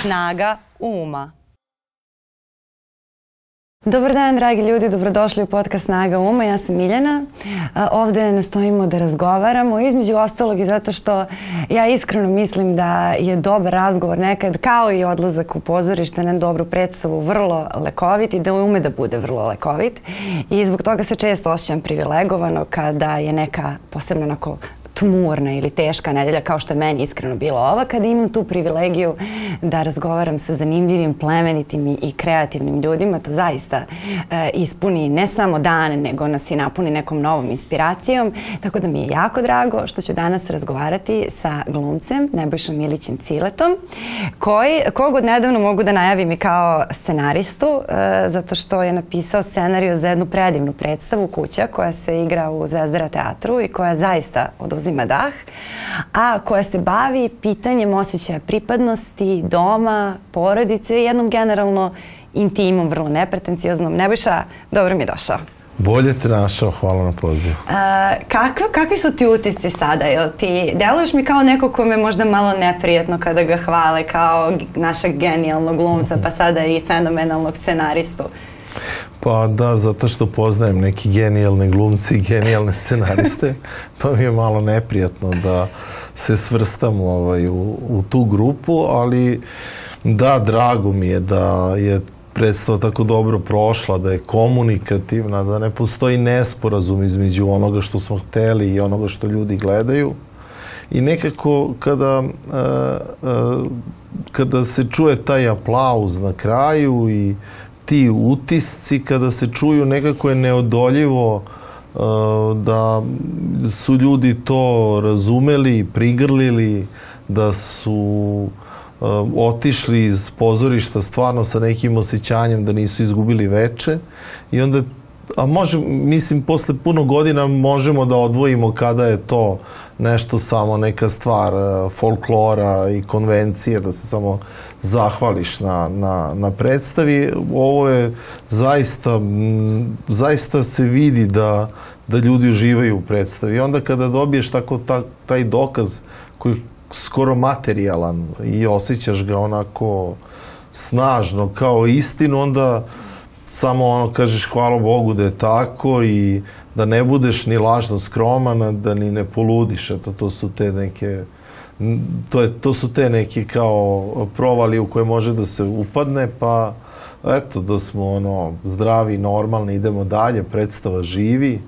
Snaga uma. Dobar dan, dragi ljudi, dobrodošli u podcast Snaga Uma. Ja sam Miljana. Ovde nastojimo da razgovaramo, između ostalog i zato što ja iskreno mislim da je dobar razgovor nekad, kao i odlazak u pozorište na dobru predstavu, vrlo lekovit i da ume da bude vrlo lekovit. I zbog toga se često osjećam privilegovano kada je neka, posebno onako tmurna ili teška nedelja kao što je meni iskreno bila ova kada imam tu privilegiju da razgovaram sa zanimljivim, plemenitim i kreativnim ljudima. To zaista e, ispuni ne samo dan, nego nas i napuni nekom novom inspiracijom. Tako da mi je jako drago što ću danas razgovarati sa glumcem Nebojšom Milićem Ciletom, koji, kog od nedavno mogu da najavim i kao scenaristu, e, zato što je napisao scenariju za jednu predivnu predstavu Kuća koja se igra u Zvezdara teatru i koja zaista od uzima dah, a koja se bavi pitanjem osjećaja pripadnosti, doma, porodice i jednom generalno intimom, vrlo nepretencijoznom. Nebojša, dobro mi je došao. Bolje te našao, hvala na pozivu. A, kakvi, kakvi su ti utisci sada? Jel ti, deluješ mi kao neko ko me možda malo neprijetno kada ga hvale kao našeg genijalnog glumca, pa sada i fenomenalnog scenaristu. Pa da, zato što poznajem neki genijalne glumci i genijalne scenariste, pa mi je malo neprijatno da se svrstam ovaj, u, u tu grupu, ali da, drago mi je da je predstava tako dobro prošla, da je komunikativna, da ne postoji nesporazum između onoga što smo hteli i onoga što ljudi gledaju. I nekako kada, uh, uh, kada se čuje taj aplauz na kraju i ti utisci kada se čuju nekako je neodoljivo uh, da su ljudi to razumeli, prigrlili, da su uh, otišli iz pozorišta stvarno sa nekim osjećanjem da nisu izgubili veče. I onda a može, mislim, posle puno godina možemo da odvojimo kada je to nešto samo neka stvar uh, folklora i konvencije, da se samo zahvališ na, na, na predstavi. Ovo je zaista, zaista se vidi da, da ljudi uživaju u predstavi. I onda kada dobiješ tako ta, taj dokaz koji je skoro materijalan i osjećaš ga onako snažno kao istinu, onda samo ono kažeš hvala Bogu da je tako i da ne budeš ni lažno skroman, da ni ne poludiš. Eto, to su te neke to, je, to su te neki kao provali u koje može da se upadne, pa eto da smo ono zdravi, normalni, idemo dalje, predstava živi,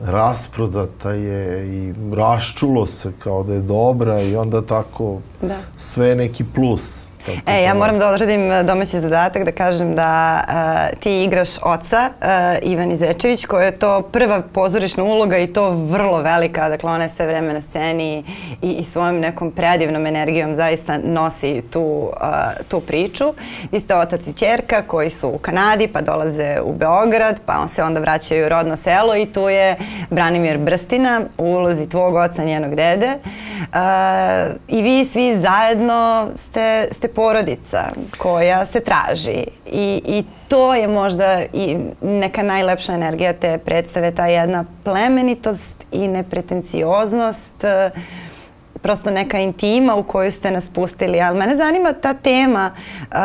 rasprodata je i raščulo se kao da je dobra i onda tako da. sve neki plus. E, ja moram da odradim e, domaći zadatak da kažem da uh, ti igraš oca uh, Ivan Izečević koja je to prva pozorišna uloga i to vrlo velika, dakle ona je sve vreme na sceni i, i svojom nekom predivnom energijom zaista nosi tu, uh, tu priču. Vi ste otac i čerka koji su u Kanadi pa dolaze u Beograd pa on se onda vraćaju u rodno selo i tu je Branimir Brstina u ulozi tvog oca, njenog dede. Uh, i vi svi zajedno ste, ste porodica koja se traži i, i to je možda i neka najlepša energija te predstave, ta jedna plemenitost i nepretencioznost, e, prosto neka intima u koju ste nas pustili, ali mene zanima ta tema uh,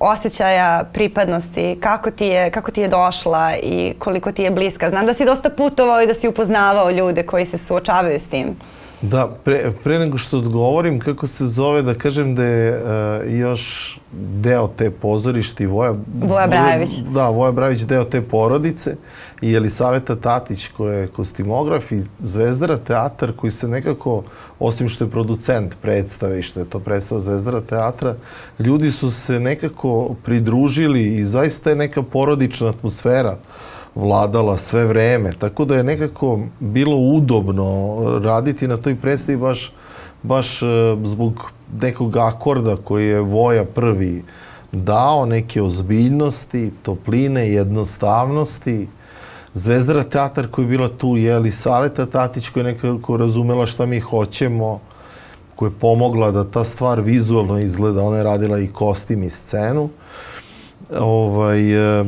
osjećaja pripadnosti, kako ti, je, kako ti je došla i koliko ti je bliska. Znam da si dosta putovao i da si upoznavao ljude koji se suočavaju s tim. Da, pre, pre nego što odgovorim kako se zove, da kažem da je uh, još deo te pozorišti Voja... Voja Brajević. Da, Voja Brajević deo te porodice i Elisaveta Tatić koja je kostimograf i Zvezdara teatar koji se nekako, osim što je producent predstave i što je to predstava Zvezdara teatra, ljudi su se nekako pridružili i zaista je neka porodična atmosfera vladala sve vreme. Tako da je nekako bilo udobno raditi na toj predstavi baš, baš e, zbog nekog akorda koji je Voja prvi dao, neke ozbiljnosti, topline, jednostavnosti. Zvezdara teatar koji je bila tu, jeli, Saveta Tatić koja je nekako razumela šta mi hoćemo, koja je pomogla da ta stvar vizualno izgleda. Ona je radila i kostim i scenu. Ovaj, e,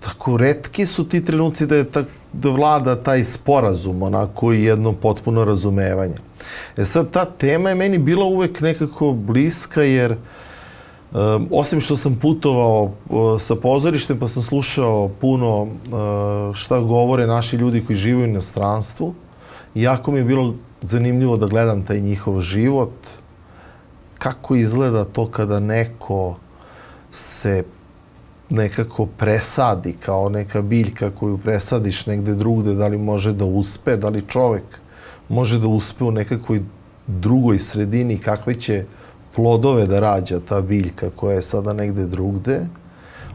tako redki su ti trenuci da je tak, da vlada taj sporazum onako i jedno potpuno razumevanje. E sad, ta tema je meni bila uvek nekako bliska, jer um, osim što sam putovao uh, sa pozorištem, pa sam slušao puno uh, šta govore naši ljudi koji žive u inostranstvu, jako mi je bilo zanimljivo da gledam taj njihov život, kako izgleda to kada neko se nekako presadi kao neka biljka koju presadiš negde drugde, da li može da uspe, da li čovek može da uspe u nekakvoj drugoj sredini, kakve će plodove da rađa ta biljka koja je sada negde drugde.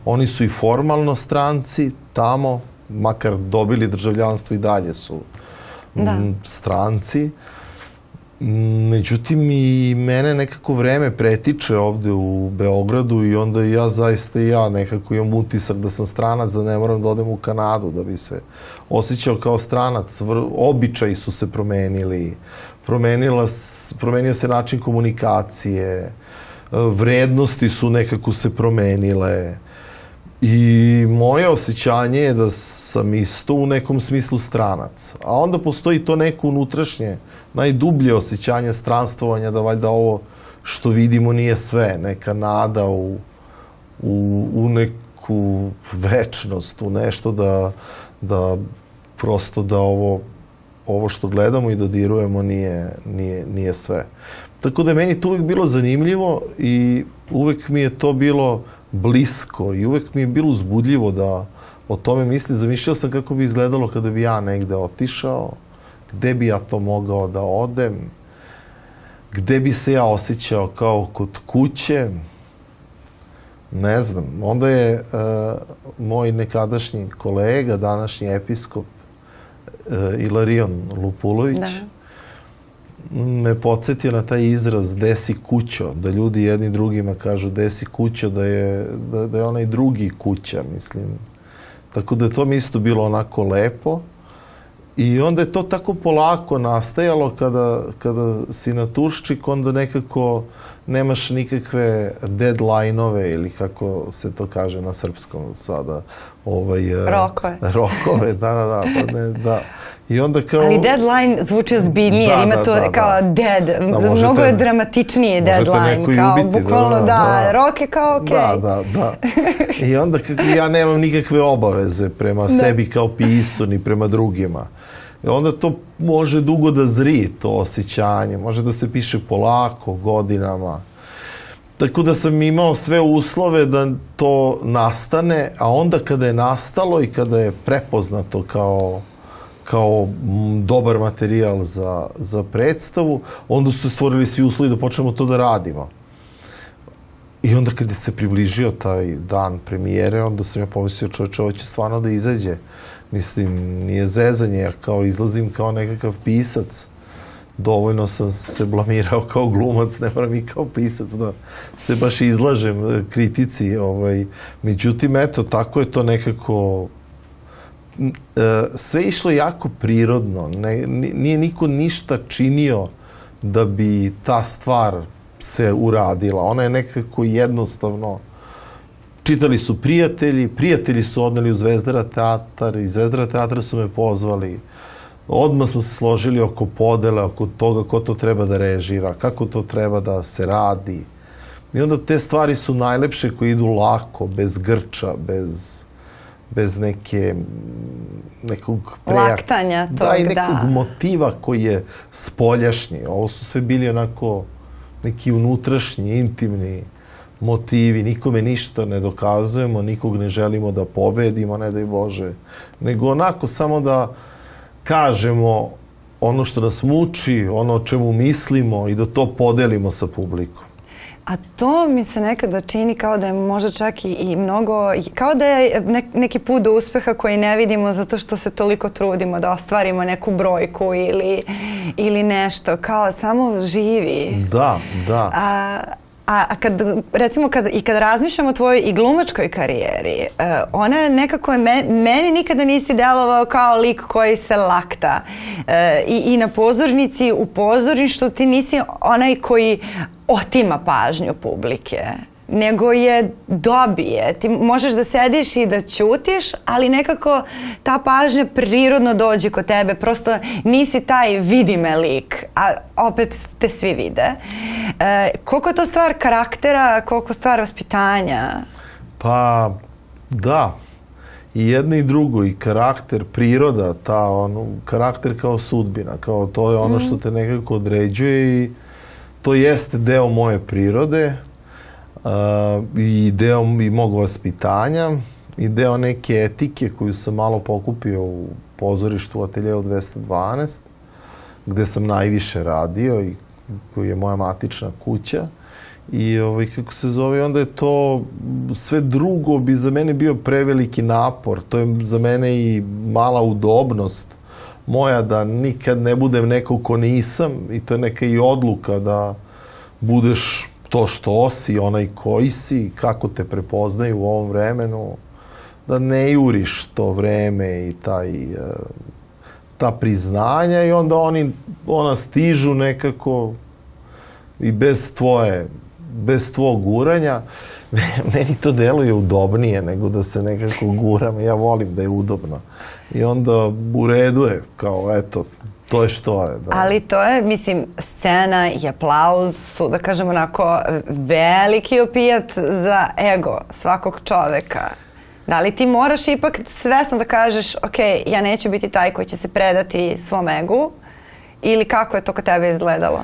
Oni su i formalno stranci tamo, makar dobili državljanstvo i dalje su da. stranci. Međutim, i mene nekako vreme pretiče ovde u Beogradu i onda ja zaista i ja nekako imam utisak da sam stranac, da ne moram da odem u Kanadu da bi se osjećao kao stranac. Običaji su se promenili, promenila, promenio se način komunikacije, vrednosti su nekako se promenile I moje osjećanje je da sam isto u nekom smislu stranac. A onda postoji to neko unutrašnje, najdublje osjećanje stranstvovanja da valjda ovo što vidimo nije sve, neka nada u, u, u neku večnost, u nešto da, da prosto da ovo, ovo što gledamo i dodirujemo nije, nije, nije sve. Tako da je meni to uvijek bilo zanimljivo i uvek mi je to bilo blisko i uvek mi je bilo uzbudljivo da o tome misli. Zamišljao sam kako bi izgledalo kada bi ja negde otišao, gde bi ja to mogao da odem, gde bi se ja osjećao kao kod kuće, ne znam. Onda je uh, moj nekadašnji kolega, današnji episkop uh, Ilarion Lupulović, da me podsjetio na taj izraz desi kućo, da ljudi jedni drugima kažu desi kućo, da je, da, da je onaj drugi kuća, mislim. Tako da je to mi isto bilo onako lepo. I onda je to tako polako nastajalo kada, kada si na Turščik, onda nekako nemaš nikakve deadline-ove ili kako se to kaže na srpskom sada. Ovaj, e, rokove. Rokove, da, da, da. Pa ne, da. I onda kao... Ali deadline zvuči ozbiljnije, da, ima da, to da, kao da. dead, da, možete, mnogo je dramatičnije deadline, kao ubiti, da, bukvalno da, da, da, rok je kao okej. Okay. Da, da, da. I onda kako ja nemam nikakve obaveze prema da. sebi kao pisu ni prema drugima. I onda to može dugo da zri, to osjećanje, može da se piše polako, godinama. Tako da sam imao sve uslove da to nastane, a onda kada je nastalo i kada je prepoznato kao kao dobar materijal za, za predstavu, onda su se stvorili svi uslovi da počnemo to da radimo. I onda kada se približio taj dan premijere, onda sam ja pomislio čovječe, ovo će stvarno da izađe. Mislim, nije zezanje, ja kao izlazim kao nekakav pisac. Dovoljno sam se blamirao kao glumac, ne moram i kao pisac da se baš izlažem e, kritici. Ovaj. Međutim, eto, tako je to nekako E, sve išlo jako prirodno. Ne, nije niko ništa činio da bi ta stvar se uradila. Ona je nekako jednostavno čitali su prijatelji, prijatelji su odneli u Zvezdara teatar i Zvezdara teatra su me pozvali. Odmah smo se složili oko podele, oko toga ko to treba da režira, kako to treba da se radi. I onda te stvari su najlepše koje idu lako, bez grča, bez bez neke nekog prejak... Laktanja tog, da. I nekog da. motiva koji je spoljašnji. Ovo su sve bili onako neki unutrašnji, intimni motivi. Nikome ništa ne dokazujemo, nikog ne želimo da pobedimo, ne daj Bože. Nego onako samo da kažemo ono što nas muči, ono o čemu mislimo i da to podelimo sa publikom. A to mi se nekada čini kao da je možda čak i, i mnogo, kao da je ne, neki put do uspeha koji ne vidimo zato što se toliko trudimo da ostvarimo neku brojku ili, ili nešto, kao samo živi. Da, da. A, A, a kad, recimo, kad, i kad razmišljam o tvojoj i glumačkoj karijeri, uh, ona nekako, je, me, meni nikada nisi delovao kao lik koji se lakta. Uh, i, I na pozornici, u pozorništu ti nisi onaj koji otima pažnju publike. Nego je dobije. Ti možeš da sediš i da ćutiš, ali nekako ta pažnja prirodno dođe kod tebe. Prosto nisi taj vidi me lik, a opet te svi vide. E, koliko je to stvar karaktera, koliko stvar vaspitanja? Pa, da. I jedno i drugo, i karakter, priroda, ta, ono, karakter kao sudbina, kao to je ono što te nekako određuje i to jeste deo moje prirode i deo i mog vaspitanja i deo neke etike koju sam malo pokupio u pozorištu u ateljeu 212 gde sam najviše radio i koji je moja matična kuća. I ovaj, kako se zove, onda je to sve drugo bi za mene bio preveliki napor, to je za mene i mala udobnost moja da nikad ne budem neko ko nisam i to je neka i odluka da budeš to što si, onaj koji si, kako te prepoznaju u ovom vremenu, da ne juriš to vreme i taj, e, ta priznanja i onda oni ona stižu nekako i bez tvoje bez tvog guranja. Meni to deluje udobnije nego da se nekako guram. Ja volim da je udobno. I onda u redu je kao eto to je što je. Da. Ali to je, mislim, scena i aplauz su, da kažemo onako, veliki opijat za ego svakog čoveka. Da li ti moraš ipak svesno da kažeš, ok, ja neću biti taj koji će se predati svom egu, ili kako je to kod tebe izgledalo?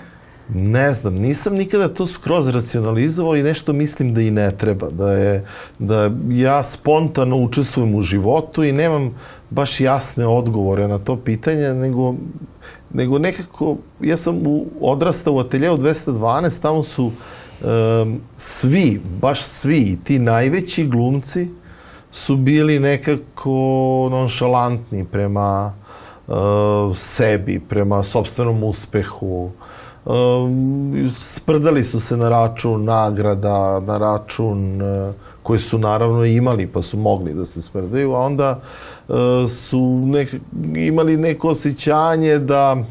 Ne znam, nisam nikada to skroz racionalizovao i nešto mislim da i ne treba, da je, da ja spontano učestvujem u životu i nemam baš jasne odgovore na to pitanje, nego, nego nekako, ja sam u, odrastao u ateljeu 212, tamo su um, svi, baš svi, ti najveći glumci su bili nekako nonšalantni prema uh, sebi, prema sobstvenom uspehu, um, sprdali su se na račun nagrada, na račun uh, koje su naravno imali pa su mogli da se sprdaju, a onda uh, su nek, imali neko osjećanje da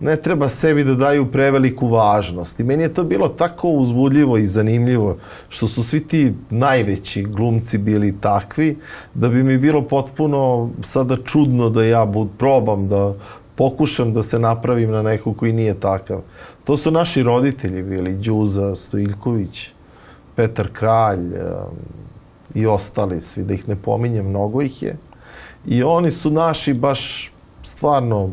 ne treba sebi da daju preveliku važnost. I meni je to bilo tako uzbudljivo i zanimljivo što su svi ti najveći glumci bili takvi da bi mi bilo potpuno sada čudno da ja bud, probam da pokušam da se napravim na nekog koji nije takav. To su naši roditelji bili, Đuza Stojiljković, Petar Kralj um, i ostali svi, da ih ne pominjem, mnogo ih je. I oni su naši baš stvarno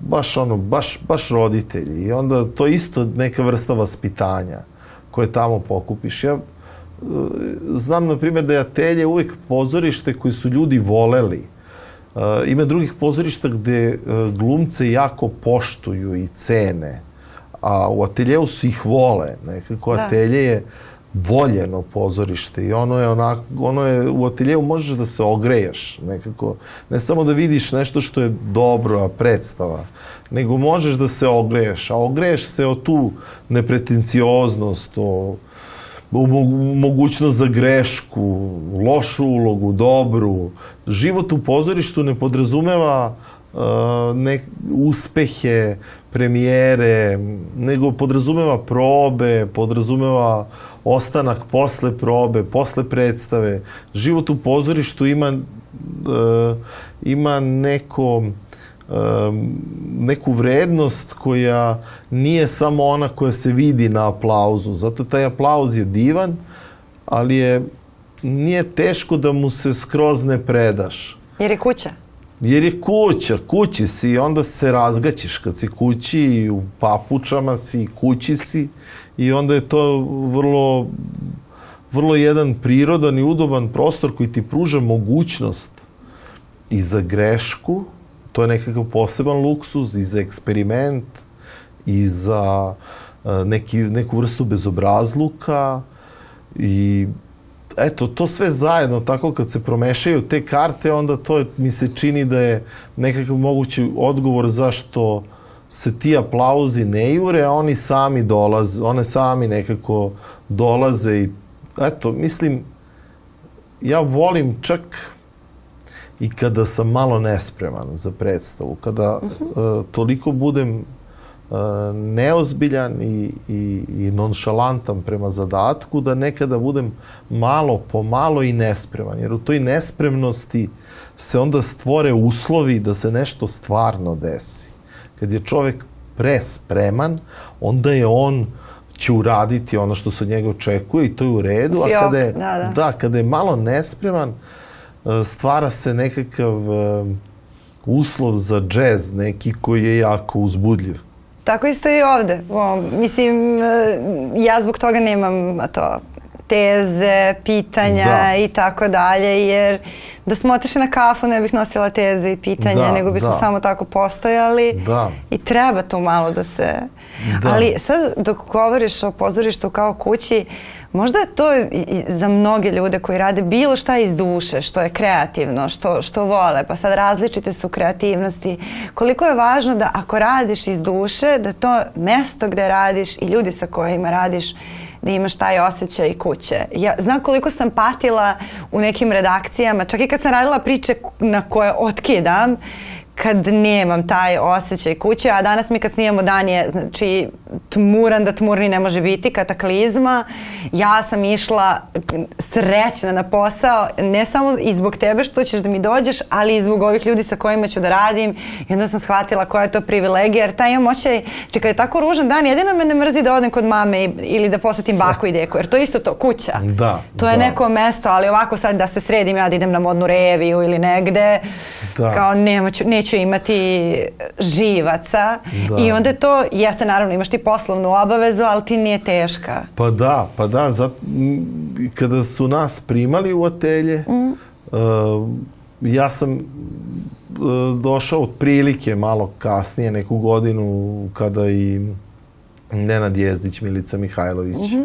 baš ono, baš, baš roditelji. I onda to isto neka vrsta vaspitanja koje tamo pokupiš. Ja uh, znam, na primjer, da je Atelje uvijek pozorište koji su ljudi voleli ima drugih pozorišta gde uh, glumce jako poštuju i cene, a u ateljeu su ih vole. Nekako da. atelje je voljeno pozorište i ono je onako, ono je, u ateljeu možeš da se ogrejaš nekako, ne samo da vidiš nešto što je dobro, a predstava, nego možeš da se ogrejaš, a ogreješ se o tu nepretencioznost, o mogućnost za grešku, lošu ulogu, dobru. Život u pozorištu ne podrazumeva uh, ne, uspehe, premijere, nego podrazumeva probe, podrazumeva ostanak posle probe, posle predstave. Život u pozorištu ima, uh, ima neko neku vrednost koja nije samo ona koja se vidi na aplauzu. Zato taj aplauz je divan, ali je nije teško da mu se skroz ne predaš. Jer je kuća. Jer je kuća, kući si i onda se razgaćiš kad si kući i u papučama si i kući si i onda je to vrlo vrlo jedan prirodan i udoban prostor koji ti pruža mogućnost i za grešku, to je nekakav poseban luksuz i za eksperiment i za e, neki, neku vrstu bezobrazluka i eto, to sve zajedno, tako kad se promešaju te karte, onda to mi se čini da je nekakav mogući odgovor zašto se ti aplauzi ne jure, a oni sami dolaze, one sami nekako dolaze i eto, mislim, ja volim čak i kada sam malo nespreman za predstavu, kada uh -huh. uh, toliko budem neozbiljan i, i, i nonšalantan prema zadatku, da nekada budem malo po malo i nespreman. Jer u toj nespremnosti se onda stvore uslovi da se nešto stvarno desi. Kad je čovek prespreman, onda je on će uraditi ono što se od njega očekuje i to je u redu, a kada je, da, da. da, kada je malo nespreman, e, stvara se nekakav e, uslov za džez neki koji je jako uzbudljiv. Tako isto i ovde. O, mislim, e, ja zbog toga nemam to teze, pitanja Da. i tako dalje, jer da smo otišli na kafu ne bih nosila teze i pitanja, Da, nego bismo da. samo tako postojali. Da. I treba to malo da se... Da. Ali sad dok govoriš o pozorištu kao kući, možda je to i- za mnoge ljude koji rade bilo šta iz duše, što je kreativno, što, što vole, pa sad različite su kreativnosti. Koliko je važno da ako radiš iz duše, da to mesto gde radiš i ljudi sa kojima radiš, da imaš taj osjećaj kuće. Ja znam koliko sam patila u nekim redakcijama, čak i kad sam radila priče na koje otkidam, kad nemam taj osjećaj kuće, a danas mi kad snimamo dan je znači tmuran da tmurni ne može biti, kataklizma. Ja sam išla srećna na posao, ne samo i zbog tebe što ćeš da mi dođeš, ali i zbog ovih ljudi sa kojima ću da radim. I onda sam shvatila koja je to privilegija, jer taj imam osjećaj, či kad je tako ružan dan, jedino me ne mrzi da odem kod mame i- ili da posetim baku i deku, jer to je isto to, kuća. Da, To je da. neko mesto, ali ovako sad da se sredim ja da idem na modnu reviju ili negde, Da. kao nema ću, neću imati živaca Da. i onda to, jeste naravno imaš ti poslovnu obavezu, ali ti nije teška. Pa da, pa da, zat, m, kada su nas primali u atelje, Mm. uh, ja sam uh, došao otprilike malo kasnije, neku godinu kada i Nenad Jezdić, Milica Mihajlović, Mhm.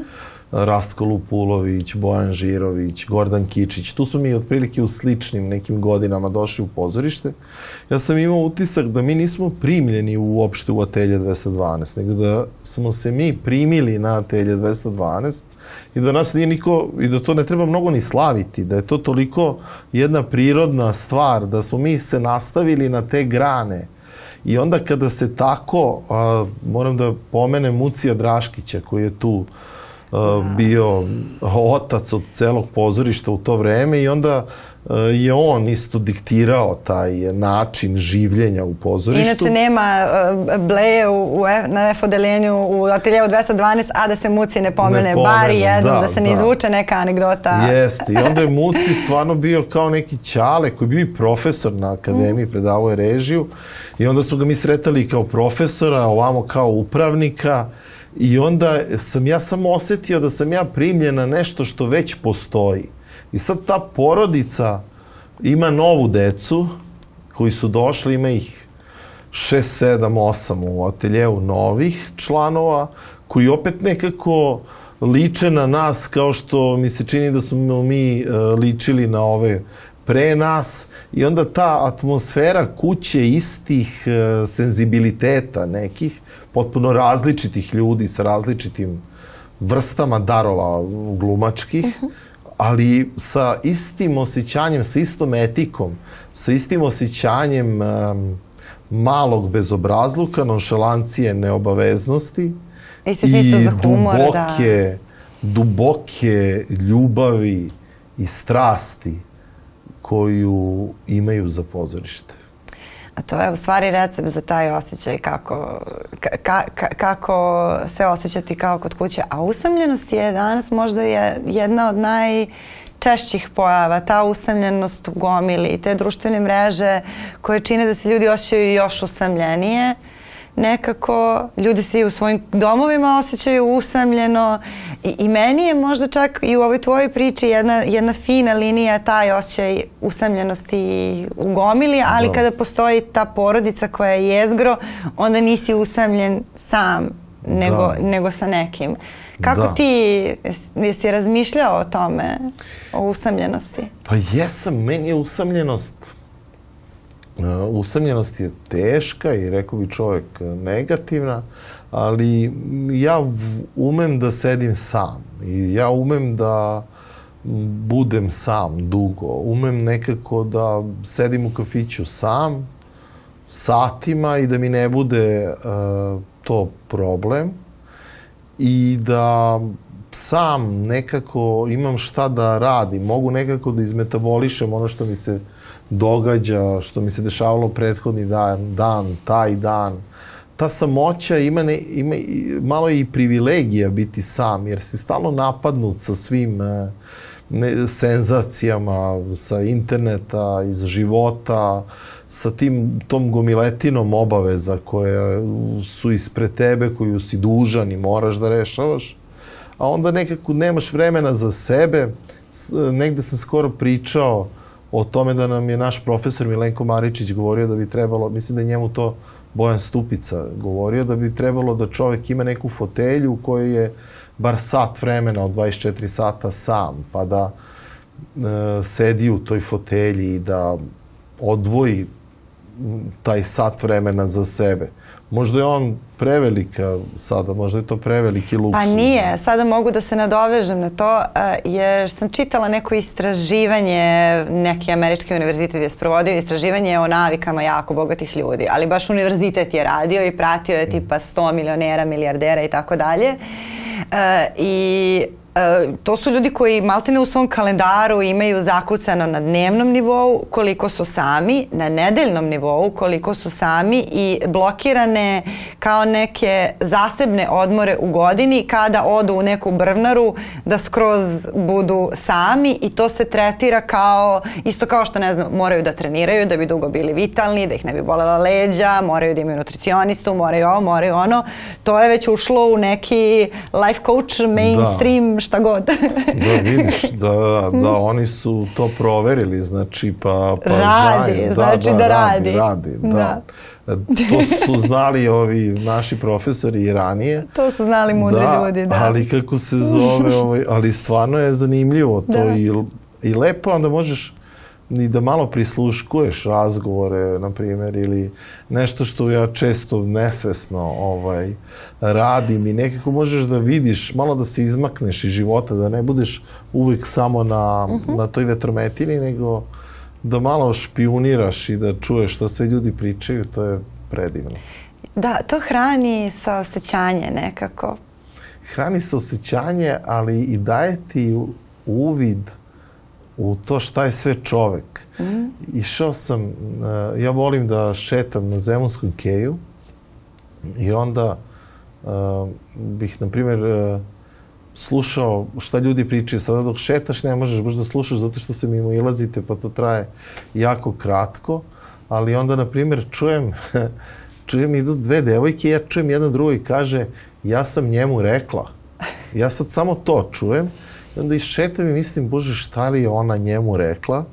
Rastko Lupulović, Bojan Žirović, Gordan Kičić. Tu su mi otprilike u sličnim nekim godinama došli u pozorište. Ja sam imao utisak da mi nismo primljeni uopšte u Atelje 212, nego da smo se mi primili na Atelje 212 i da nas nije niko, i da to ne treba mnogo ni slaviti, da je to toliko jedna prirodna stvar, da smo mi se nastavili na te grane I onda kada se tako, a, moram da pomenem Mucija Draškića koji je tu a, bio otac od celog pozorišta u to vreme i onda je on isto diktirao taj način življenja u pozorištu. Inače nema bleje u, u, F- na F odeljenju u ateljevu 212, a da se muci ne pomene, Ne bar pomene, jednom, da, da, se ne da. izvuče neka anegdota. Jeste. I onda je Muci stvarno bio kao neki ćale koji je bio i profesor na akademiji, predavao je režiju. I onda smo ga mi sretali kao profesora, ovamo kao upravnika. I onda sam ja samo osetio da sam ja primljen na nešto što već postoji. I sad ta porodica ima novu decu koji su došli, ima ih 6, 7, 8 u ateljevu novih članova, koji opet nekako liče na nas kao što mi se čini da smo mi e, ličili na ove pre nas i onda ta atmosfera kuće istih e, senzibiliteta nekih, potpuno različitih ljudi sa različitim vrstama darova glumačkih, ali sa istim osjećanjem, sa istom etikom, sa istim osjećanjem um, malog bezobrazluka, nonšalancije, neobaveznosti Isti smisao i za humor, da. duboke, duboke ljubavi i strasti koju imaju za pozorište. A to je u stvari recept za taj osjećaj kako, ka, ka, kako se osjećati kao kod kuće. A usamljenost je danas možda je jedna od najčešćih pojava, ta usamljenost u gomili, te društvene mreže koje čine da se ljudi osjećaju još usamljenije. Nekako ljudi se i u svojim domovima osjećaju usamljeno i, i meni je možda čak i u ovoj tvojoj priči jedna, jedna fina linija taj osjećaj usamljenosti u gomili, ali Da. kada postoji ta porodica koja je jezgro, onda nisi usamljen sam, nego, Da. nego sa nekim. Kako Da. ti, jes- jesi razmišljao o tome, o usamljenosti? Pa jesam, meni je usamljenost usamljenost je teška i rekao bi čovjek uh, negativna, ali ja umem da sedim sam i ja umem da budem sam dugo. Umem nekako da sedim u kafiću sam satima i da mi ne bude uh, to problem i da sam nekako imam šta da radim, mogu nekako da izmetabolišem ono što mi se događa, što mi se dešavalo prethodni dan, dan taj dan. Ta samoća ima, ne, ima malo i privilegija biti sam, jer si stalno napadnut sa svim uh, ne, senzacijama sa interneta, iz života, sa tim, tom gomiletinom obaveza koje su ispred tebe, koju si dužan i moraš da rešavaš, a onda nekako nemaš vremena za sebe. Negde sam skoro pričao o tome da nam je naš profesor Milenko Maričić govorio da bi trebalo, mislim da je njemu to Bojan Stupica govorio, da bi trebalo da čovek ima neku fotelju u kojoj je bar sat vremena od 24 sata sam, pa da e, sedi u toj fotelji i da odvoji taj sat vremena za sebe. Možda je on prevelika sada, možda je to preveliki luksuz. Pa nije, sada mogu da se nadovežem na to, jer sam čitala neko istraživanje, neki američki univerzitet je sprovodio istraživanje o navikama jako bogatih ljudi, ali baš univerzitet je radio i pratio je tipa 100 milionera, milijardera i tako dalje. I To su ljudi koji maltene u svom kalendaru imaju zakucano na dnevnom nivou koliko su sami, na nedeljnom nivou koliko su sami i blokirane kao neke zasebne odmore u godini kada odu u neku brvnaru da skroz budu sami i to se tretira kao isto kao što ne znam moraju da treniraju da bi dugo bili vitalni, da ih ne bi bolela leđa, moraju da imaju nutricionistu, moraju ovo, moraju ono. To je već ušlo u neki life coach mainstream da šta god. da, vidiš, da, da oni su to proverili, znači, pa, pa radi, znaju. Da, znači da, da radi. Radi, da. da. To su znali ovi naši profesori i ranije. To su znali mudri da, ljudi, da. Ali kako se zove, ovaj, ali stvarno je zanimljivo to da. i, i lepo, onda možeš ni da malo prisluškuješ razgovore, na primjer, ili nešto što ja često nesvesno ovaj, radim i nekako možeš da vidiš, malo da se izmakneš iz života, da ne budeš uvijek samo na, uh mhm. -huh. na toj vetrometini, nego da malo špioniraš i da čuješ šta sve ljudi pričaju, to je predivno. Da, to hrani sa osjećanje nekako. Hrani sa osjećanje, ali i daje ti uvid u to šta je sve čovek. Mm. Išao sam, uh, ja volim da šetam na Zemunskom keju i onda uh, bih, na primjer, uh, slušao šta ljudi pričaju. Sada dok šetaš ne možeš baš da slušaš zato što se mimo ilazite pa to traje jako kratko. Ali onda, na primjer, čujem, čujem idu dve devojke ja čujem jedna druga i kaže ja sam njemu rekla. Ja sad samo to čujem I onda iščetam i mislim, bože, šta li je ona njemu rekla?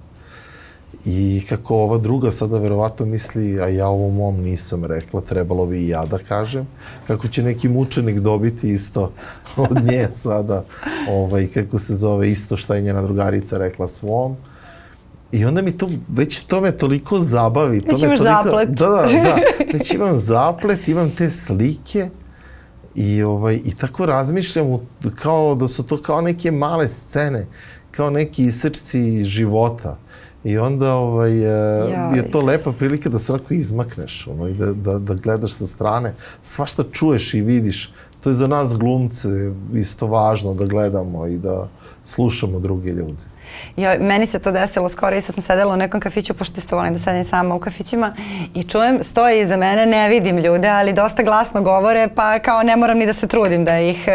I kako ova druga sada verovatno misli, a ja ovo mom nisam rekla, trebalo bi i ja da kažem. Kako će neki mučenik dobiti isto od nje sada, ovaj, kako se zove, isto šta je njena drugarica rekla svom. I onda mi to, već to me toliko zabavi. Već to imaš toliko, zaplet. Da, da, da. Već imam zaplet, imam te slike I, ovaj, I tako razmišljam kao da su to kao neke male scene, kao neki isrčci života. I onda ovaj, Jaj. je to lepa prilika da se onako izmakneš ono, i da, da, da gledaš sa strane. Svašta čuješ i vidiš. To je za nas glumce isto važno da gledamo i da slušamo druge ljude. Ja, meni se to desilo skoro, isto sam sedela u nekom kafiću, pošto isto volim da sedim sama u kafićima i čujem, stoji iza mene, ne vidim ljude, ali dosta glasno govore, pa kao ne moram ni da se trudim da ih,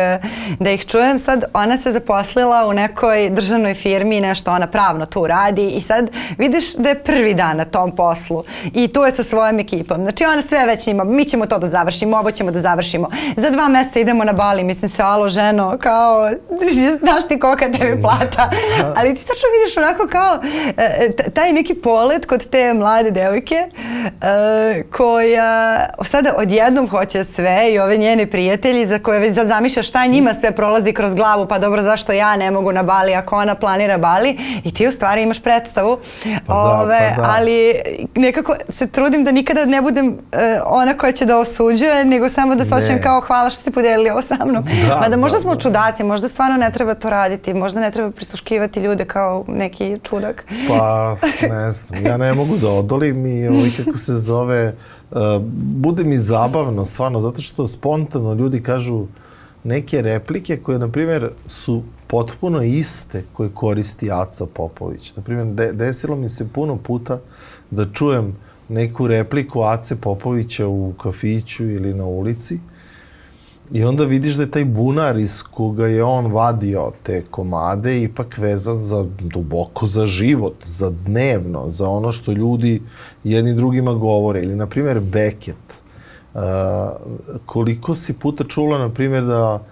da ih čujem. Sad ona se zaposlila u nekoj državnoj firmi, nešto ona pravno tu radi i sad vidiš da je prvi dan na tom poslu i tu je sa svojom ekipom. Znači ona sve već ima, mi ćemo to da završimo, ovo ćemo da završimo. Za dva meseca idemo na Bali, mislim se, alo ženo, kao, znaš ti kolika tebi plata, da. ali ti tačno vidiš onako kao e, taj neki polet kod te mlade devojke e, koja sada odjednom hoće sve i ove njene prijatelji za koje već zamišlja šta njima sve prolazi kroz glavu pa dobro zašto ja ne mogu na Bali ako ona planira Bali i ti u stvari imaš predstavu pa da, ove, pa da. ali nekako se trudim da nikada ne budem uh, ona koja će da osuđuje nego samo da se osjećam kao hvala što ste podelili ovo sa mnom da, Mada možda da, smo da. čudaci možda stvarno ne treba to raditi možda ne treba prisluškivati ljude kao neki čudak. Pa, ne znam, ja ne mogu da odolim i ovaj, kako se zove, bude mi zabavno, stvarno, zato što spontano ljudi kažu neke replike koje, na primjer, su potpuno iste koje koristi Aca Popović. Na primjer, de, desilo mi se puno puta da čujem neku repliku Ace Popovića u kafiću ili na ulici i onda vidiš da je taj bunar iz koga je on vadio te komade ipak vezan za duboko za život, za dnevno, za ono što ljudi jedni drugima govore. Ili, na primjer, Beckett. Uh, koliko si puta čula, na primjer, da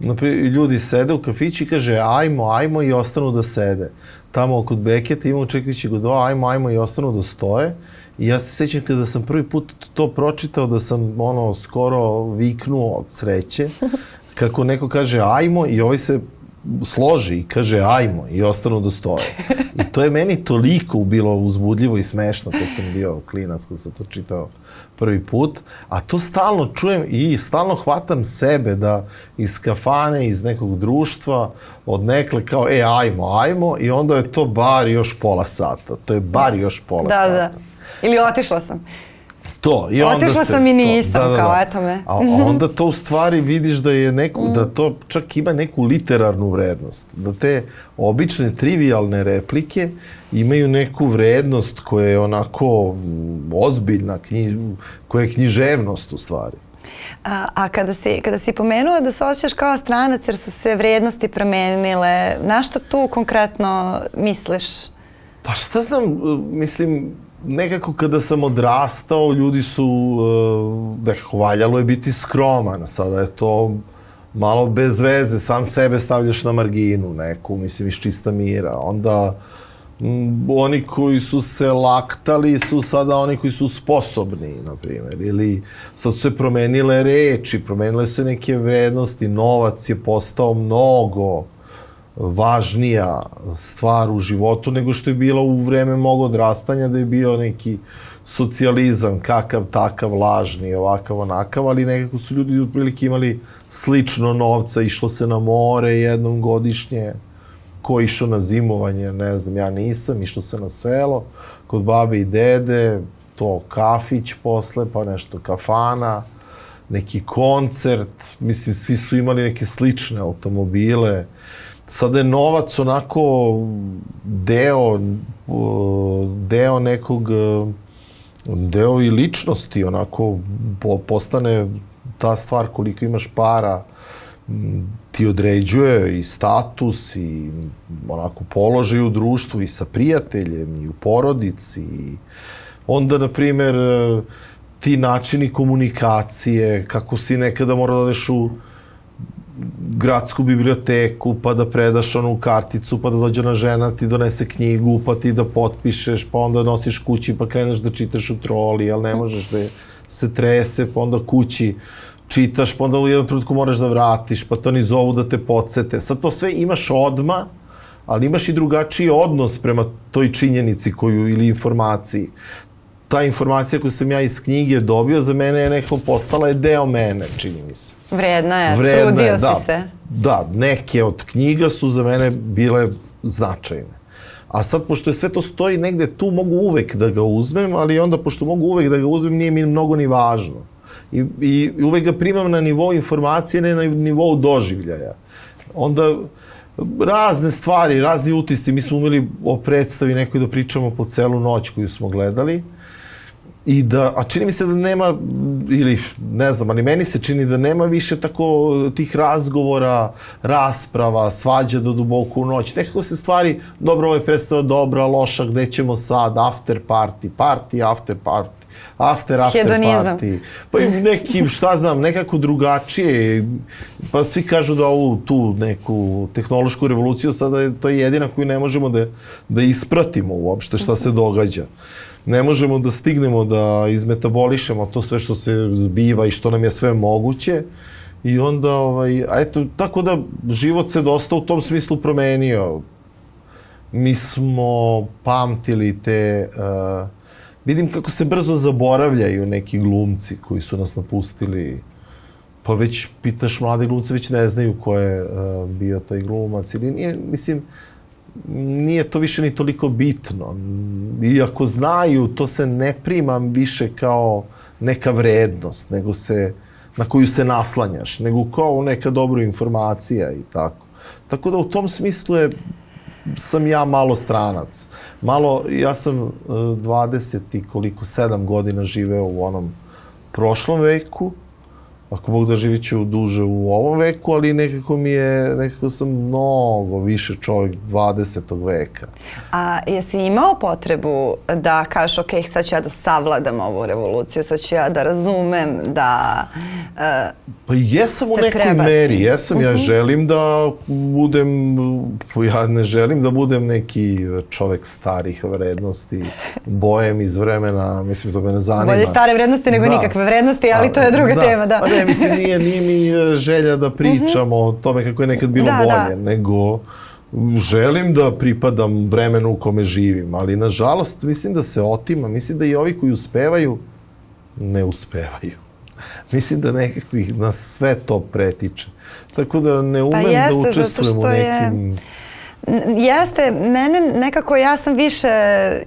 naprimjer, ljudi sede u kafići i kaže ajmo, ajmo i ostanu da sede. Tamo kod Beketa ima očekvići go do ajmo, ajmo i ostanu da stoje. I ja se sećam kada sam prvi put to pročitao da sam ono skoro viknuo od sreće kako neko kaže ajmo i ovaj se složi i kaže ajmo i ostanu da stoje. I to je meni toliko bilo uzbudljivo i smešno kad sam bio klinac, kad sam to čitao prvi put, a to stalno čujem i stalno hvatam sebe da iz kafane, iz nekog društva, od nekle kao, e, ajmo, ajmo, i onda je to bar još pola sata. To je bar još pola da, sata. Da, Ili otišla sam. To, i onda Otišla se, sam i nisam, to, da, da, kao da. eto me. A onda to u stvari vidiš da je neku, da to čak ima neku literarnu vrednost. Da te obične trivialne replike imaju neku vrednost koja je onako mm, ozbiljna, knji, koja je književnost u stvari. A, a kada, si, kada si pomenuo da se osjećaš kao stranac jer su se vrednosti promenile, na šta tu konkretno misliš? Pa šta znam, mislim, nekako kada sam odrastao, ljudi su, da valjalo je biti skroman, sada je to malo bez veze, sam sebe stavljaš na marginu neku, mislim, iz čista mira. Onda m, oni koji su se laktali su sada oni koji su sposobni, na primjer, ili sad su se promenile reči, promenile se neke vrednosti, novac je postao mnogo važnija stvar u životu nego što je bila u vreme mog odrastanja da je bio neki socijalizam, kakav, takav, lažni, ovakav, onakav, ali nekako su ljudi otprilike imali slično novca, išlo se na more jednom godišnje, ko išao na zimovanje, ne znam, ja nisam, išlo se na selo, kod babe i dede, to kafić posle, pa nešto kafana, neki koncert, mislim, svi su imali neke slične automobile, sada je novac onako deo deo nekog deo i ličnosti onako postane ta stvar koliko imaš para ti određuje i status i onako položaj u društvu i sa prijateljem i u porodici. I onda na primer ti načini komunikacije kako si nekada mora da odeš u gradsku biblioteku, pa da predaš onu karticu, pa da dođe na žena, ti donese knjigu, pa ti da potpišeš, pa onda nosiš kući, pa kreneš da čitaš u troli, ali ne možeš da se trese, pa onda kući čitaš, pa onda u jednom trenutku moraš da vratiš, pa to ni zovu da te podsete. Sad to sve imaš odma, ali imaš i drugačiji odnos prema toj činjenici koju ili informaciji ta informacija koju sam ja iz knjige dobio za mene je nekako postala je deo mene, čini mi se. Vredna je, Vredna trudio je, da, si se. Da, neke od knjiga su za mene bile značajne. A sad, pošto je sve to stoji negde, tu mogu uvek da ga uzmem, ali onda, pošto mogu uvek da ga uzmem, nije mi mnogo ni važno. I, i uvek ga primam na nivou informacije, ne na nivou doživljaja. Onda, razne stvari, razni utisci, mi smo umeli o predstavi nekoj da pričamo po celu noć koju smo gledali, I da, a čini mi se da nema, ili ne znam, ali meni se čini da nema više tako tih razgovora, rasprava, svađa do duboko u noć. Nekako se stvari, dobro, ovo je predstava dobra, loša, gde ćemo sad, after party, party, after party after, after Hedonizam. party. Pa i neki, šta znam, nekako drugačije. Pa svi kažu da ovu tu neku tehnološku revoluciju sada je to je jedina koju ne možemo da, da ispratimo uopšte šta se događa ne možemo da stignemo da izmetabolišemo to sve što se zbiva i što nam je sve moguće. I onda, ovaj, eto, tako da život se dosta u tom smislu promenio. Mi smo pamtili te... Uh, vidim kako se brzo zaboravljaju neki glumci koji su nas napustili. Pa već pitaš mlade glumce, već ne znaju ko je uh, bio taj glumac. Ili nije, mislim, nije to više ni toliko bitno. Iako znaju, to se ne prima više kao neka vrednost, nego se, na koju se naslanjaš, nego kao neka dobra informacija i tako. Tako da u tom smislu je sam ja malo stranac. Malo, ja sam 20 i koliko, 7 godina živeo u onom prošlom veku, ako Bog da živit ću duže u ovom veku, ali nekako mi je, nekako sam mnogo više čovjek 20. veka. A jesi imao potrebu da kažeš, ok, sad ću ja da savladam ovu revoluciju, sad ću ja da razumem, da uh, Pa jesam u nekoj prebaci. meri, jesam, Mhm. ja želim da budem, ja ne želim da budem neki čovek starih vrednosti, bojem iz vremena, mislim, to me ne zanima. bolje stare vrednosti nego Da. nikakve vrednosti, ali to je druga tema, da. Pa ne, mislim, nije, nije mi e, želja da pričamo o tome kako je nekad bilo Da, da. bolje, nego želim da pripadam vremenu u kome živim, ali nažalost mislim da se otima, mislim da i ovi koji uspevaju ne uspevaju. Mislim da nekako ih na sve to pretiče. Tako da ne umem Pa jeste, da učestvujem u je- nekim... N- Jeste, mene nekako ja sam više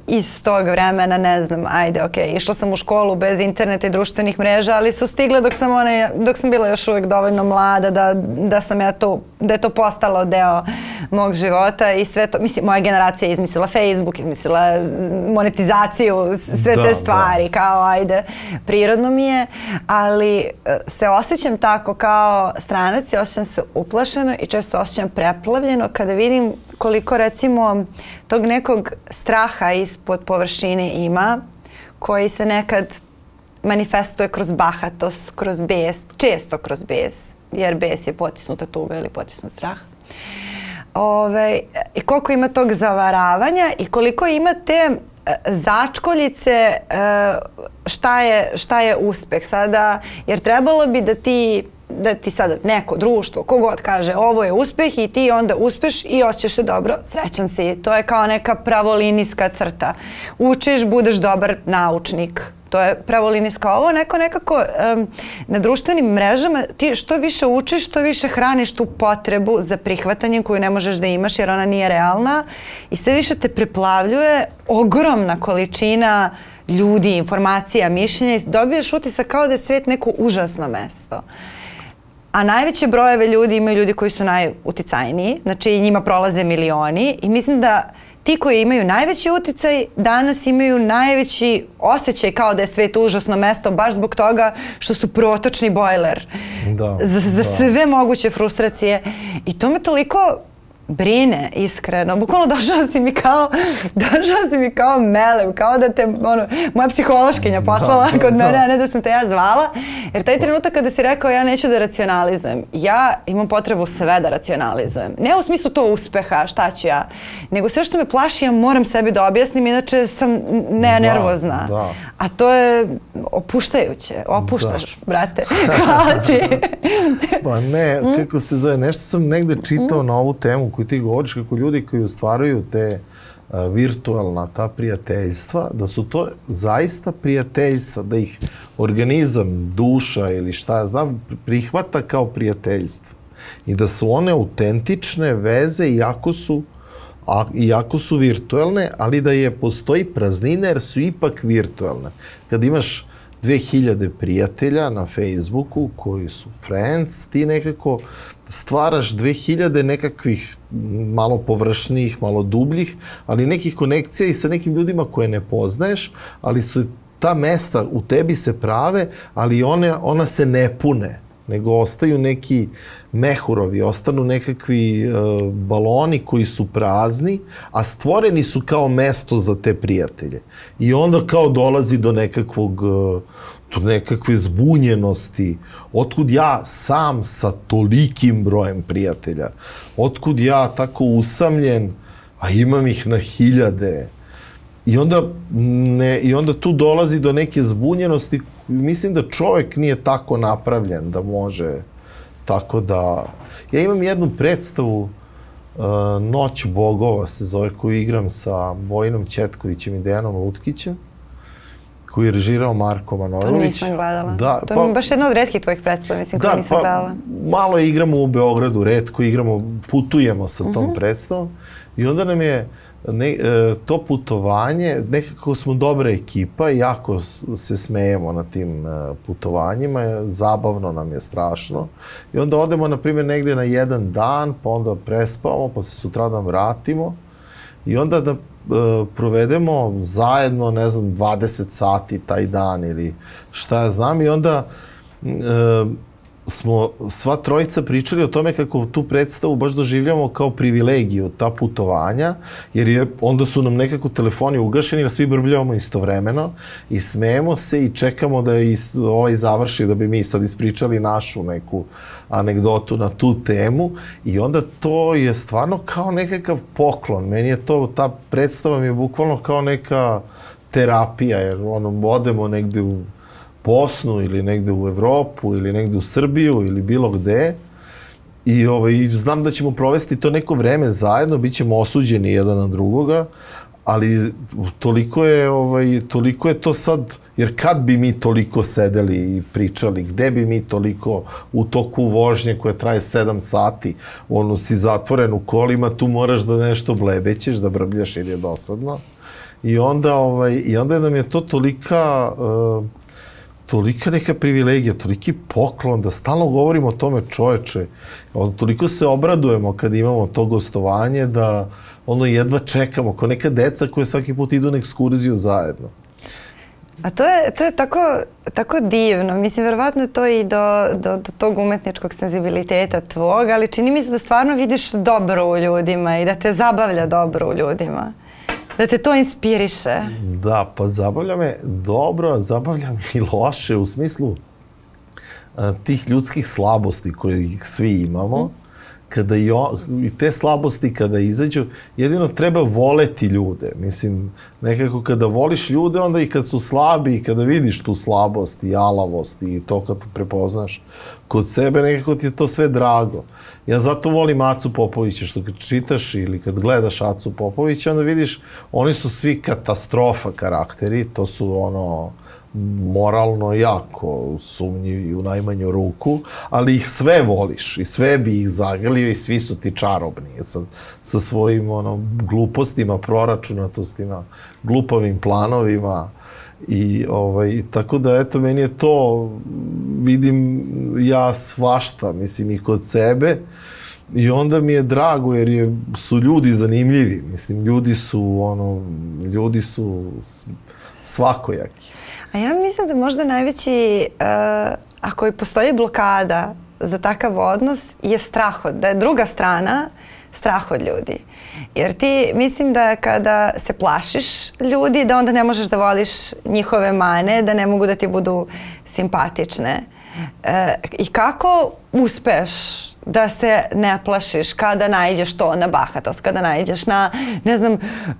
iz tog vremena, ne znam, ajde, ok, išla sam u školu bez interneta i društvenih mreža, ali su stigle dok sam, one, dok sam bila još uvijek dovoljno mlada da, da sam ja to, da je to postalo deo mog života i sve to, mislim, moja generacija je izmislila Facebook, izmislila monetizaciju, sve Da, te da. stvari, kao ajde, prirodno mi je, ali e, se osjećam tako kao stranac i osjećam se uplašeno i često osjećam preplavljeno kada vidim koliko recimo tog nekog straha ispod površine ima koji se nekad manifestuje kroz bahatost, kroz bes, često kroz bes, jer bes je potisnuta tuga ili potisnut strah. Ove, I koliko ima tog zavaravanja i koliko ima te e, začkoljice e, šta je, šta je uspeh sada, jer trebalo bi da ti da ti sada neko društvo, kogod kaže ovo je uspeh i ti onda uspeš i osjećaš se dobro, srećan si. To je kao neka pravolinijska crta. Učiš, budeš dobar naučnik. To je pravolinijska. Ovo neko nekako em, na društvenim mrežama ti što više učiš, što više hraniš tu potrebu za prihvatanjem koju ne možeš da imaš jer ona nije realna i sve više te preplavljuje ogromna količina ljudi, informacija, mišljenja i dobiješ utisak kao da je svet neko užasno mesto. A najveće brojeve ljudi imaju ljudi koji su najuticajniji, znači njima prolaze milioni i mislim da ti koji imaju najveći uticaj danas imaju najveći osjećaj kao da je svet užasno mesto baš zbog toga što su protočni bojler Da, za, za da. sve moguće frustracije i to me toliko brine iskreno. Bukvalno došao si mi kao došao si mi kao melev, kao da te ono, moja psihološkinja poslala da, kod da. mene, a ne da sam te ja zvala. Jer taj trenutak kada si rekao ja neću da racionalizujem, ja imam potrebu sve da racionalizujem. Ne u smislu to uspeha, šta ću ja, nego sve što me plaši ja moram sebi da objasnim, inače sam ne Da, nervozna. da. A to je opuštajuće, opuštaš, brate. Hvala ti. Pa ne, Mm. kako se zove, nešto sam negde čitao na ovu temu koju ti govoriš, kako ljudi koji ostvaruju te a, virtualna ta prijateljstva, da su to zaista prijateljstva, da ih organizam, duša ili šta ja znam, prihvata kao prijateljstvo. I da su one autentične veze, iako su a, iako su virtuelne, ali da je postoji praznina jer su ipak virtuelne. Kad imaš 2000 prijatelja na Facebooku koji su friends, ti nekako stvaraš 2000 nekakvih malo površnijih, malo dubljih, ali nekih konekcija i sa nekim ljudima koje ne poznaješ, ali su ta mesta u tebi se prave, ali one, ona se ne pune nego ostaju neki mehurovi, ostanu nekakvi e, baloni koji su prazni, a stvoreni su kao mesto za te prijatelje. I onda kao dolazi do nekakvog e, do nekakve zbunjenosti. Otkud ja sam sa tolikim brojem prijatelja? Otkud ja tako usamljen, a imam ih na hiljade? I onda, ne, I onda tu dolazi do neke zbunjenosti. Mislim da čovek nije tako napravljen da može tako da... Ja imam jednu predstavu uh, Noć bogova se zove koju igram sa Vojinom Četkovićem i Dejanom Lutkićem koji je režirao Marko Manojlović. To nisam gledala. Da, to pa, je baš jedna od redkih tvojih predstava, mislim, da, koje nisam pa, gledala. Malo igramo u Beogradu, redko igramo, putujemo sa tom uh mhm. -huh. predstavom i onda nam je ne, e, to putovanje, nekako smo dobra ekipa jako se smejemo na tim e, putovanjima, zabavno nam je strašno. I onda odemo, na primjer, negde na jedan dan, pa onda prespavamo, pa se sutradan vratimo i onda da E, provedemo zajedno, ne znam, 20 sati taj dan ili šta ja znam i onda e, smo sva trojica pričali o tome kako tu predstavu baš doživljamo kao privilegiju, ta putovanja, jer je, onda su nam nekako telefoni ugašeni, da svi brbljavamo istovremeno i smejemo se i čekamo da is, ovaj završi, da bi mi sad ispričali našu neku anegdotu na tu temu i onda to je stvarno kao nekakav poklon. Meni je to, ta predstava mi je bukvalno kao neka terapija, jer ono, odemo negde u Bosnu ili negde u Evropu ili negde u Srbiju ili bilo gde i ovaj, znam da ćemo provesti to neko vreme zajedno, bit ćemo osuđeni jedan na drugoga, ali toliko je, ovaj, toliko je to sad, jer kad bi mi toliko sedeli i pričali, gde bi mi toliko u toku vožnje koja traje 7 sati, ono si zatvoren u kolima, tu moraš da nešto blebećeš, da brbljaš jer je dosadno. I onda, ovaj, i onda nam je to tolika... Uh, tolika neka privilegija, toliki poklon da stalno govorimo o tome čoveče. Toliko se obradujemo kad imamo to gostovanje da ono jedva čekamo, kao neka deca koje svaki put idu na ekskurziju zajedno. A to je, to je tako, tako divno. Mislim, verovatno je to i do, do, do tog umetničkog senzibiliteta tvog, ali čini mi se da stvarno vidiš dobro u ljudima i da te zabavlja dobro u ljudima. Da te to inspiriše. Da, pa zabavlja me dobro, zabavlja me i loše u smislu a, tih ljudskih slabosti koje ih svi imamo. Mm. Kada i, o, i te slabosti kada izađu, jedino treba voleti ljude. Mislim, nekako kada voliš ljude, onda i kad su slabi i kada vidiš tu slabost i alavost i to kad prepoznaš kod sebe, nekako ti je to sve drago. Ja zato volim Acu Popovića, što kad čitaš ili kad gledaš Acu Popovića, onda vidiš, oni su svi katastrofa karakteri, to su ono, moralno jako sumnjivi u najmanju ruku, ali ih sve voliš i sve bi ih zagrlio i svi su ti čarobni sa, sa svojim ono, glupostima, proračunatostima, glupavim planovima, I ovaj, tako da, eto, meni je to, vidim ja svašta, mislim, i kod sebe, I onda mi je drago jer je, su ljudi zanimljivi, mislim, ljudi su, ono, ljudi su svakojaki. A ja mislim da možda najveći, uh, ako i postoji blokada za takav odnos, je strah od, da je druga strana strah od ljudi. Jer ti mislim da kada se plašiš ljudi, da onda ne možeš da voliš njihove mane, da ne mogu da ti budu simpatične. E, I kako uspeš da se ne plašiš kada najđeš to na bahatost, kada najđeš na, ne znam,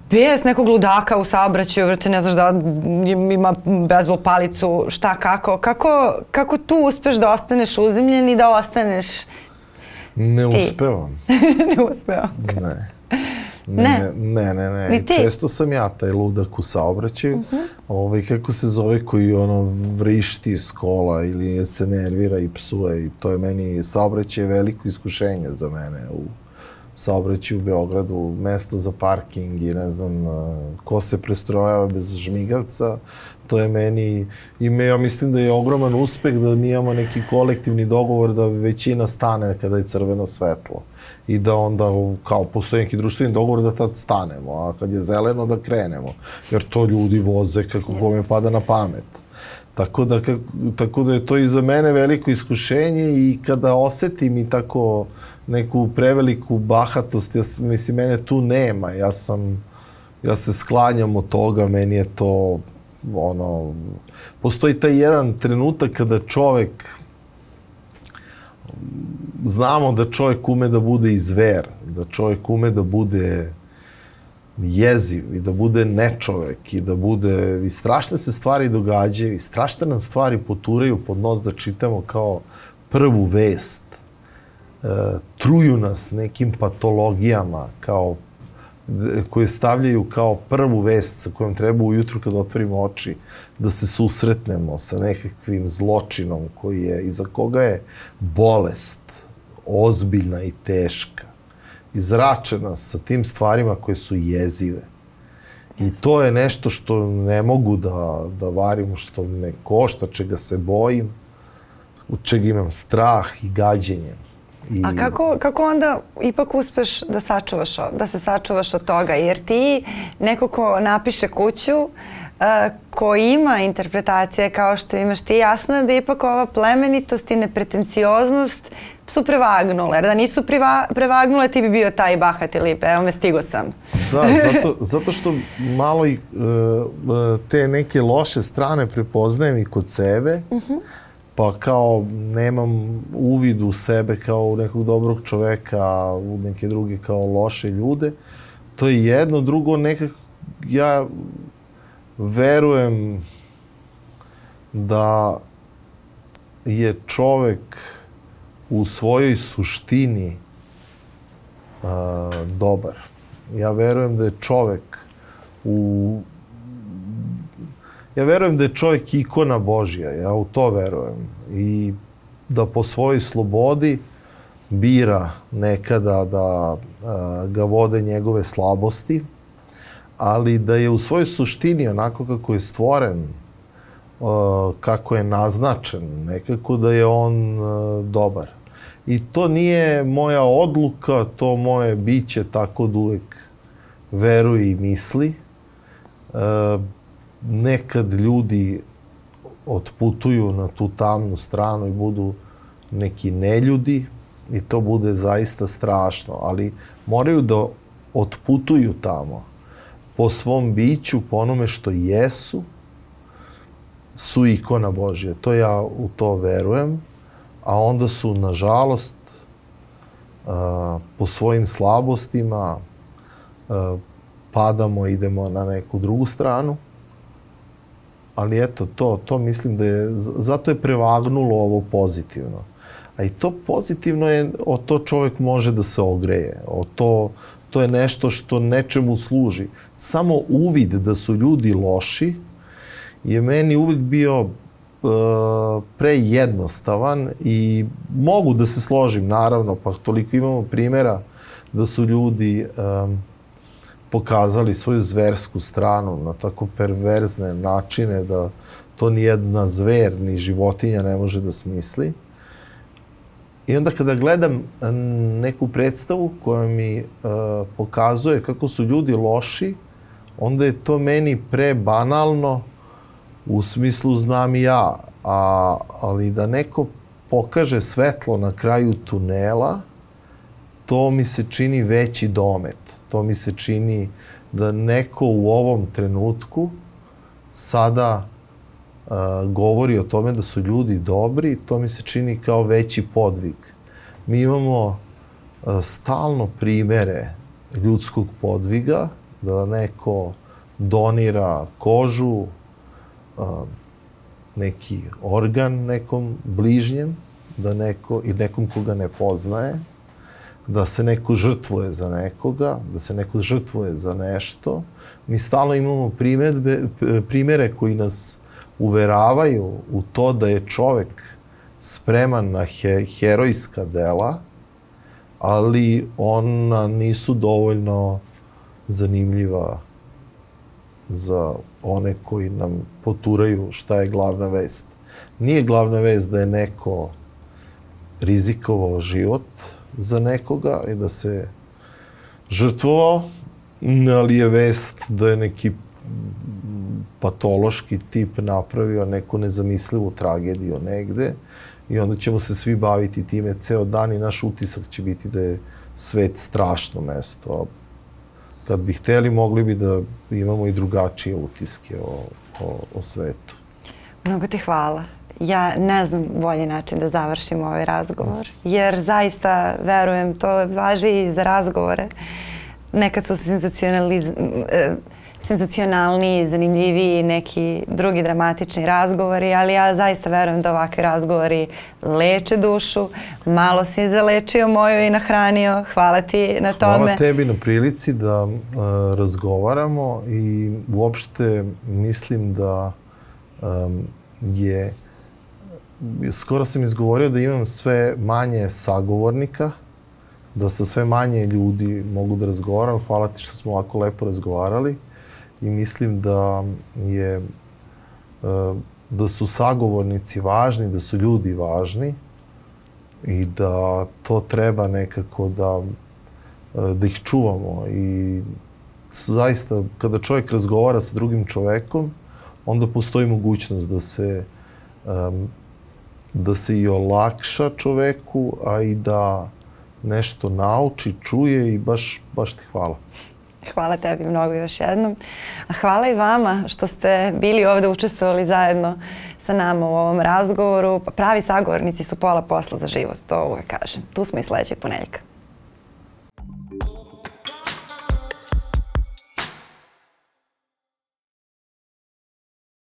bes nekog ludaka u saobraćaju, vrte, ne znaš da ima bezbol palicu, šta, kako, kako, kako tu uspeš da ostaneš uzimljen i da ostaneš Ne ti? uspevam. ne uspevam. Ne. Ne, ne, ne, ne. Ni ti? Često sam ja taj ludak u saobraćaju. Uh mhm. -huh. ovaj, kako se zove koji ono vrišti iz kola ili se nervira i psuje i to je meni saobraćaj veliko iskušenje za mene u saobraćaju u Beogradu, mesto za parking i ne znam ko se prestrojava bez žmigavca, to je meni, ime, ja mislim da je ogroman uspeh da mi imamo neki kolektivni dogovor da većina stane kada je crveno svetlo i da onda kao postoji neki društveni dogovor da tad stanemo, a kad je zeleno da krenemo, jer to ljudi voze kako kome pada na pamet. Tako da, tako da je to i za mene veliko iskušenje i kada osetim i tako neku preveliku bahatost, ja, mislim, mene tu nema, ja sam, ja se sklanjam od toga, meni je to, ono, postoji taj jedan trenutak kada čovek, znamo da čovjek ume da bude i zver, da čovjek ume da bude jeziv i da bude nečovek i da bude i strašne se stvari događaju i strašne nam stvari poturaju pod nos da čitamo kao prvu vest. Truju nas nekim patologijama kao koje stavljaju kao prvu vest sa kojom treba ujutru kad otvorimo oči da se susretnemo sa nekakvim zločinom koji je, iza koga je bolest ozbiljna i teška izračena sa tim stvarima koje su jezive. I to je nešto što ne mogu da, da varim, što me košta, čega se bojim, u čega imam strah i gađenje. I... A kako, kako onda ipak uspeš da sačuvaš, da se sačuvaš od toga? Jer ti neko ko napiše kuću, uh, ko ima interpretacije kao što imaš ti, jasno je da ipak ova plemenitost i nepretencioznost su prevagnule. Jer da nisu prevagnule, ti bi bio taj bahat ili evo me stigo sam. Da, zato, zato što malo i, uh, te neke loše strane prepoznajem i kod sebe. Uh mhm. -huh pa kao nemam uvid u sebe kao u nekog dobrog čoveka, u neke druge kao loše ljude. To je jedno, drugo nekako ja verujem da je čovek u svojoj suštini a, dobar. Ja verujem da je čovek u ja verujem da je čovjek ikona Božja, ja u to verujem. I da po svojoj slobodi bira nekada da a, ga vode njegove slabosti, ali da je u svojoj suštini onako kako je stvoren, a, kako je naznačen, nekako da je on a, dobar. I to nije moja odluka, to moje biće tako da uvek veruje i misli. Nekad ljudi otputuju na tu tamnu stranu i budu neki neljudi i to bude zaista strašno, ali moraju da otputuju tamo po svom biću, po onome što jesu, su ikona Božja. To ja u to verujem, a onda su, nažalost, po svojim slabostima padamo, idemo na neku drugu stranu ali eto, to, to mislim da je, zato je prevagnulo ovo pozitivno. A i to pozitivno je, o to čovek može da se ogreje, o to, to je nešto što nečemu služi. Samo uvid da su ljudi loši je meni uvek bio uh, prejednostavan i mogu da se složim, naravno, pa toliko imamo primera da su ljudi um, pokazali svoju zversku stranu na tako perverzne načine da to ni jedna zver, ni životinja ne može da smisli. I onda kada gledam neku predstavu koja mi uh, pokazuje kako su ljudi loši, onda je to meni prebanalno u smislu znam i ja, a, ali da neko pokaže svetlo na kraju tunela, to mi se čini veći domet. To mi se čini da neko u ovom trenutku sada uh, govori o tome da su ljudi dobri, to mi se čini kao veći podvig. Mi imamo uh, stalno primere ljudskog podviga, da neko donira kožu, uh, neki organ nekom bližnjem, da neko, i nekom koga ne poznaje, da se neko žrtvuje za nekoga, da se neko žrtvuje za nešto. Mi stalno imamo primetbe, primere koji nas uveravaju u to da je čovek spreman na he, herojska dela, ali ona nisu dovoljno zanimljiva za one koji nam poturaju šta je glavna vest. Nije glavna vest da je neko rizikovao život, za nekoga i da se žrtvovao, ali je vest da je neki patološki tip napravio neku nezamislivu tragediju negde i onda ćemo se svi baviti time ceo dan i naš utisak će biti da je svet strašno mesto. Kad bi hteli, mogli bi da imamo i drugačije utiske o, o, o svetu. Mnogo ti hvala ja ne znam bolji način da završim ovaj razgovor, jer zaista verujem, to važi i za razgovore. Nekad su e, senzacionalniji, zanimljiviji neki drugi dramatični razgovori, ali ja zaista verujem da ovakvi razgovori leče dušu. Malo si zalečio moju i nahranio. Hvala ti na tome. Hvala tebi na prilici da uh, razgovaramo i uopšte mislim da um, je skoro sam izgovorio da imam sve manje sagovornika, da sa sve manje ljudi mogu da razgovaram. Hvala ti što smo ovako lepo razgovarali i mislim da je uh, da su sagovornici važni, da su ljudi važni i da to treba nekako da uh, da ih čuvamo i zaista kada čovjek razgovara sa drugim čovekom onda postoji mogućnost da se um, da se i olakša čoveku, a i da nešto nauči, čuje i baš, baš ti hvala. Hvala tebi mnogo još jednom. A hvala i vama što ste bili ovde učestvovali zajedno sa nama u ovom razgovoru. Pravi sagovornici su pola posla za život, to uvek kažem. Tu smo i sledećeg ponedjeljka.